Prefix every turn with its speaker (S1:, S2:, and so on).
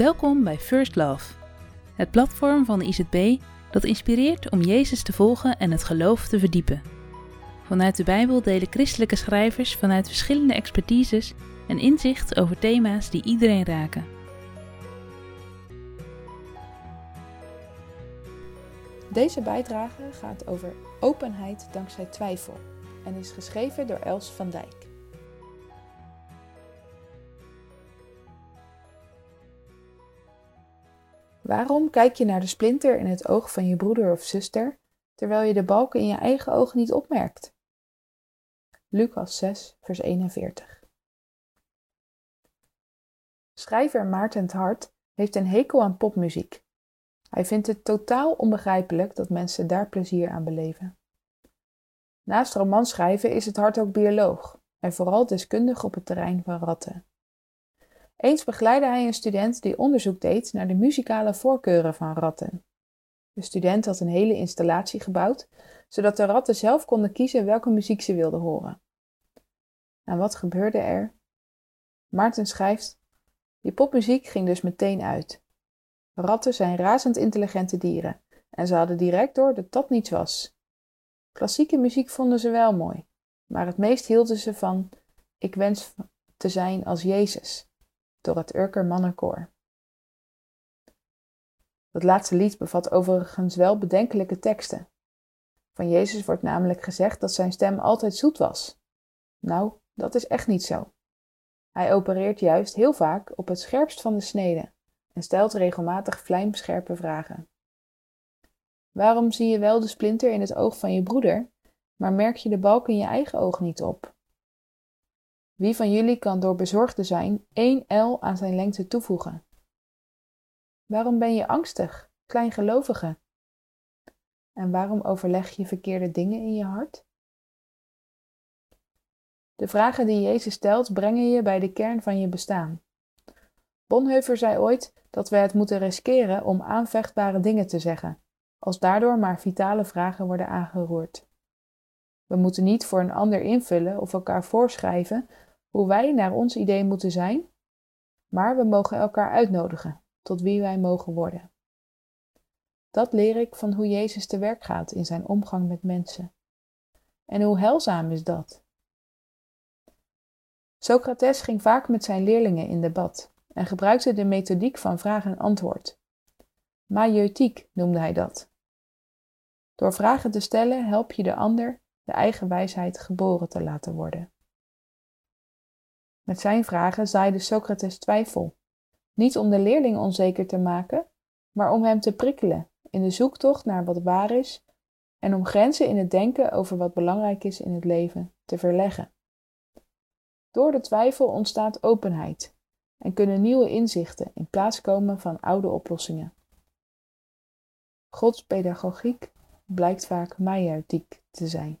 S1: Welkom bij First Love, het platform van de IZB dat inspireert om Jezus te volgen en het geloof te verdiepen. Vanuit de Bijbel delen christelijke schrijvers vanuit verschillende expertises een inzicht over thema's die iedereen raken.
S2: Deze bijdrage gaat over openheid dankzij twijfel en is geschreven door Els van Dijk. Waarom kijk je naar de splinter in het oog van je broeder of zuster, terwijl je de balken in je eigen oog niet opmerkt? Lucas 6, vers 41. Schrijver Maarten het Hart heeft een hekel aan popmuziek. Hij vindt het totaal onbegrijpelijk dat mensen daar plezier aan beleven. Naast romanschrijven is het Hart ook bioloog en vooral deskundig op het terrein van ratten. Eens begeleidde hij een student die onderzoek deed naar de muzikale voorkeuren van ratten. De student had een hele installatie gebouwd, zodat de ratten zelf konden kiezen welke muziek ze wilden horen. En wat gebeurde er? Maarten schrijft: Die popmuziek ging dus meteen uit. Ratten zijn razend intelligente dieren en ze hadden direct door dat dat niets was. Klassieke muziek vonden ze wel mooi, maar het meest hielden ze van Ik wens te zijn als Jezus door het Urker Mannenkoor. Dat laatste lied bevat overigens wel bedenkelijke teksten. Van Jezus wordt namelijk gezegd dat zijn stem altijd zoet was. Nou, dat is echt niet zo. Hij opereert juist heel vaak op het scherpst van de snede en stelt regelmatig vlijmscherpe vragen. Waarom zie je wel de splinter in het oog van je broeder, maar merk je de balk in je eigen oog niet op? Wie van jullie kan door bezorgde zijn één L aan zijn lengte toevoegen? Waarom ben je angstig, kleingelovige? En waarom overleg je verkeerde dingen in je hart? De vragen die Jezus stelt brengen je bij de kern van je bestaan. Bonhoeffer zei ooit dat we het moeten riskeren om aanvechtbare dingen te zeggen, als daardoor maar vitale vragen worden aangeroerd. We moeten niet voor een ander invullen of elkaar voorschrijven hoe wij naar ons idee moeten zijn, maar we mogen elkaar uitnodigen tot wie wij mogen worden. Dat leer ik van hoe Jezus te werk gaat in zijn omgang met mensen. En hoe heilzaam is dat? Socrates ging vaak met zijn leerlingen in debat en gebruikte de methodiek van vraag en antwoord. Maïeutiek noemde hij dat. Door vragen te stellen help je de ander de eigen wijsheid geboren te laten worden. Met zijn vragen zaaide Socrates twijfel, niet om de leerling onzeker te maken, maar om hem te prikkelen in de zoektocht naar wat waar is en om grenzen in het denken over wat belangrijk is in het leven te verleggen. Door de twijfel ontstaat openheid en kunnen nieuwe inzichten in plaats komen van oude oplossingen. Gods pedagogiek blijkt vaak maieutiek te zijn.